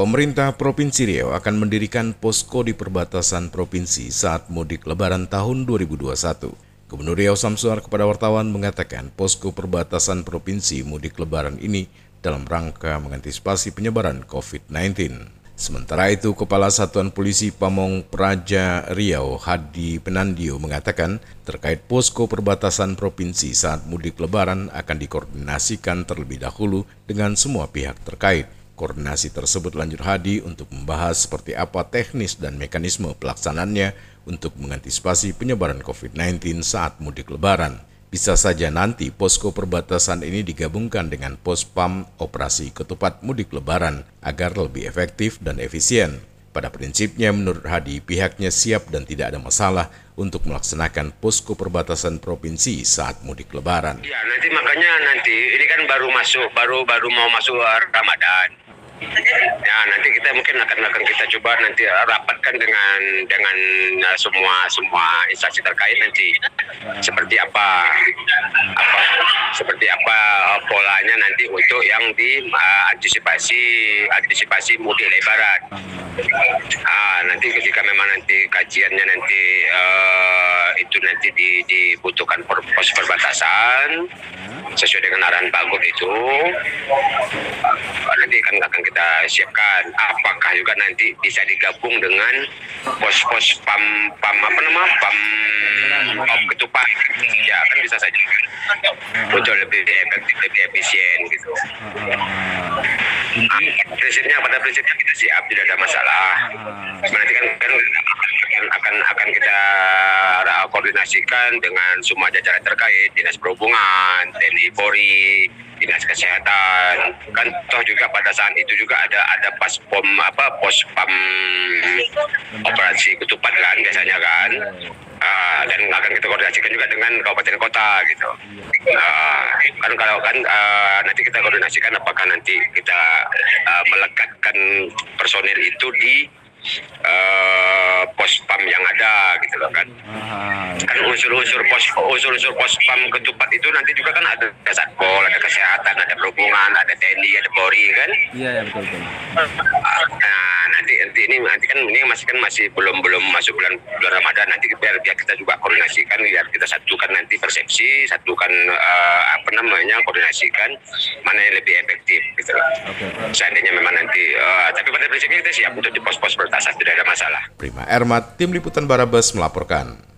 Pemerintah Provinsi Riau akan mendirikan posko di perbatasan provinsi saat mudik lebaran tahun 2021. Gubernur Riau Samsuar kepada wartawan mengatakan posko perbatasan provinsi mudik lebaran ini dalam rangka mengantisipasi penyebaran COVID-19. Sementara itu, Kepala Satuan Polisi Pamong Praja Riau Hadi Penandio mengatakan terkait posko perbatasan provinsi saat mudik lebaran akan dikoordinasikan terlebih dahulu dengan semua pihak terkait Koordinasi tersebut lanjut Hadi untuk membahas seperti apa teknis dan mekanisme pelaksanannya untuk mengantisipasi penyebaran COVID-19 saat mudik lebaran. Bisa saja nanti posko perbatasan ini digabungkan dengan pos PAM operasi ketupat mudik lebaran agar lebih efektif dan efisien. Pada prinsipnya menurut Hadi pihaknya siap dan tidak ada masalah untuk melaksanakan posko perbatasan provinsi saat mudik lebaran. Ya nanti makanya nanti ini kan baru masuk baru baru mau masuk Ramadan. Ya nanti kita mungkin akan akan kita coba nanti rapatkan dengan dengan uh, semua semua instansi terkait nanti seperti apa apa seperti apa polanya nanti untuk yang di uh, antisipasi antisipasi mudik lebaran. Ah nanti ketika memang nanti kajiannya nanti uh, nanti di, dibutuhkan pos perbatasan sesuai dengan arahan Pak itu. Nanti akan akan kita siapkan. Apakah juga nanti bisa digabung dengan pos-pos pam pam apa nama? Pam pam ketupat. Ya kan bisa saja untuk lebih efektif lebih efisien gitu. Nah, prinsipnya pada prinsipnya kita siap tidak ada masalah nanti kan, kan akan akan akan kita koordinasikan dengan semua jajaran terkait dinas perhubungan TNI Polri dinas kesehatan. Kan toh juga pada saat itu juga ada ada pas pom apa pos pam operasi ketupat kan biasanya kan. Uh, dan akan kita koordinasikan juga dengan kabupaten kota gitu. Uh, kan kalau kan uh, nanti kita koordinasikan apakah nanti kita uh, melekatkan personil itu di uh, pos pam yang ada gitu loh kan. Kan unsur-unsur pos unsur-unsur pos pam ketupat itu nanti juga kan ada satpol, ada kesehatan, ada perhubungan, ada TNI, ada Polri kan. Iya ya betul betul. Nah nanti nanti ini nanti kan ini masih kan masih belum belum masuk bulan bulan Ramadan nanti biar biar kita juga koordinasikan biar kita satukan nanti persepsi, satukan uh, apa namanya koordinasikan mana yang lebih efektif gitu loh. Okay. Seandainya memang nanti uh, tapi pada prinsipnya kita siap untuk di pos-pos pertasan tidak ada masalah. Prima Ermat, Tim Liputan Barabas melaporkan.